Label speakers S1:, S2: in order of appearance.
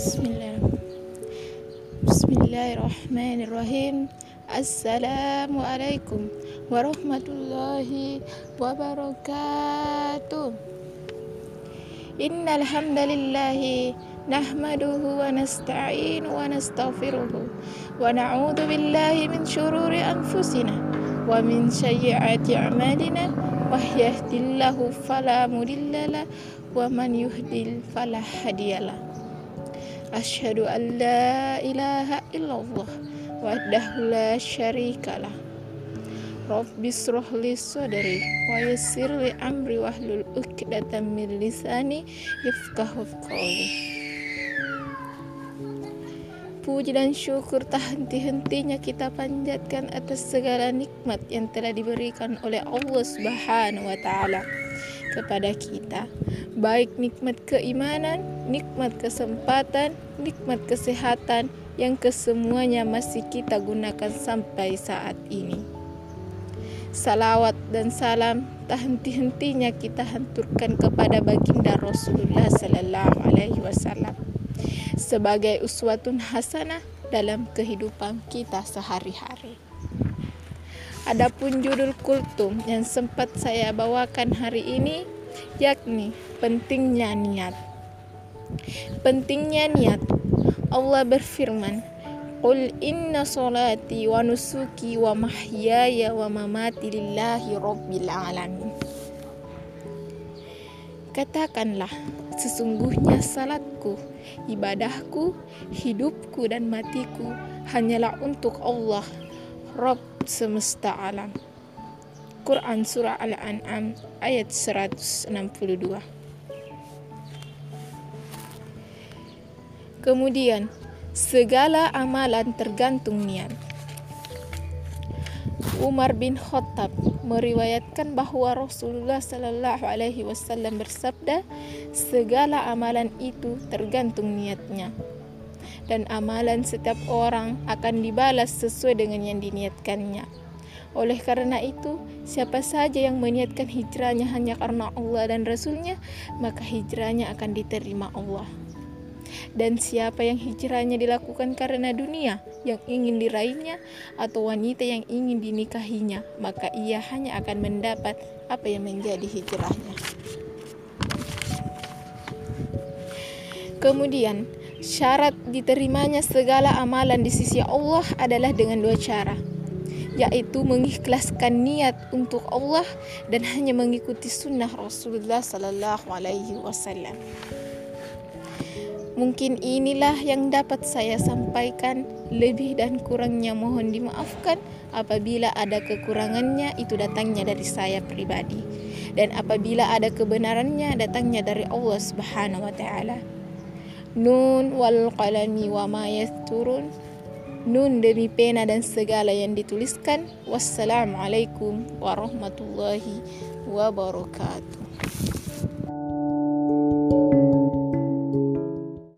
S1: بسم الله بسم الله الرحمن الرحيم. السلام عليكم ورحمة الله وبركاته. إن الحمد لله نحمده ونستعين ونستغفره ونعوذ بالله من شرور أنفسنا ومن سيئات أعمالنا ومن يهد الله فلا مضل له ومن يهدل فلا هادي له. Asyhadu an la ilaha illallah wahdahu la syarikalah. Rabbi srohli sadri wa yassir li amri wahlul 'uqdatam min lisani yafqahu qawli. Puji dan syukur tak henti-hentinya kita panjatkan atas segala nikmat yang telah diberikan oleh Allah Subhanahu wa taala kepada kita, baik nikmat keimanan, nikmat kesempatan, nikmat kesehatan yang kesemuanya masih kita gunakan sampai saat ini. Salawat dan salam tak henti-hentinya kita hanturkan kepada baginda Rasulullah Sallallahu Alaihi Wasallam sebagai uswatun hasanah dalam kehidupan kita sehari-hari. Adapun judul kultum yang sempat saya bawakan hari ini yakni pentingnya niat. Pentingnya niat. Allah berfirman, Qul inna salati wa nusuki wa mahyaya wa mamati lillahi rabbil alamin. Katakanlah, sesungguhnya salatku, ibadahku, hidupku dan matiku hanyalah untuk Allah, Rabb semesta alam. Quran Surah Al-An'am ayat 162 Kemudian, segala amalan tergantung niat. Umar bin Khattab meriwayatkan bahwa Rasulullah Shallallahu Alaihi Wasallam bersabda, segala amalan itu tergantung niatnya dan amalan setiap orang akan dibalas sesuai dengan yang diniatkannya. Oleh karena itu, siapa saja yang meniatkan hijrahnya hanya karena Allah dan Rasulnya, maka hijrahnya akan diterima Allah. Dan siapa yang hijrahnya dilakukan karena dunia yang ingin diraihnya atau wanita yang ingin dinikahinya, maka ia hanya akan mendapat apa yang menjadi hijrahnya. Kemudian, Syarat diterimanya segala amalan di sisi Allah adalah dengan dua cara, yaitu mengikhlaskan niat untuk Allah dan hanya mengikuti sunnah Rasulullah Sallallahu Alaihi Wasallam. Mungkin inilah yang dapat saya sampaikan. Lebih dan kurangnya mohon dimaafkan. Apabila ada kekurangannya, itu datangnya dari saya pribadi, dan apabila ada kebenarannya, datangnya dari Allah Subhanahu wa Ta'ala. Nun wal qalami wa ma yasturun. Nun demi pena dan segala yang dituliskan. Wassalamualaikum warahmatullahi wabarakatuh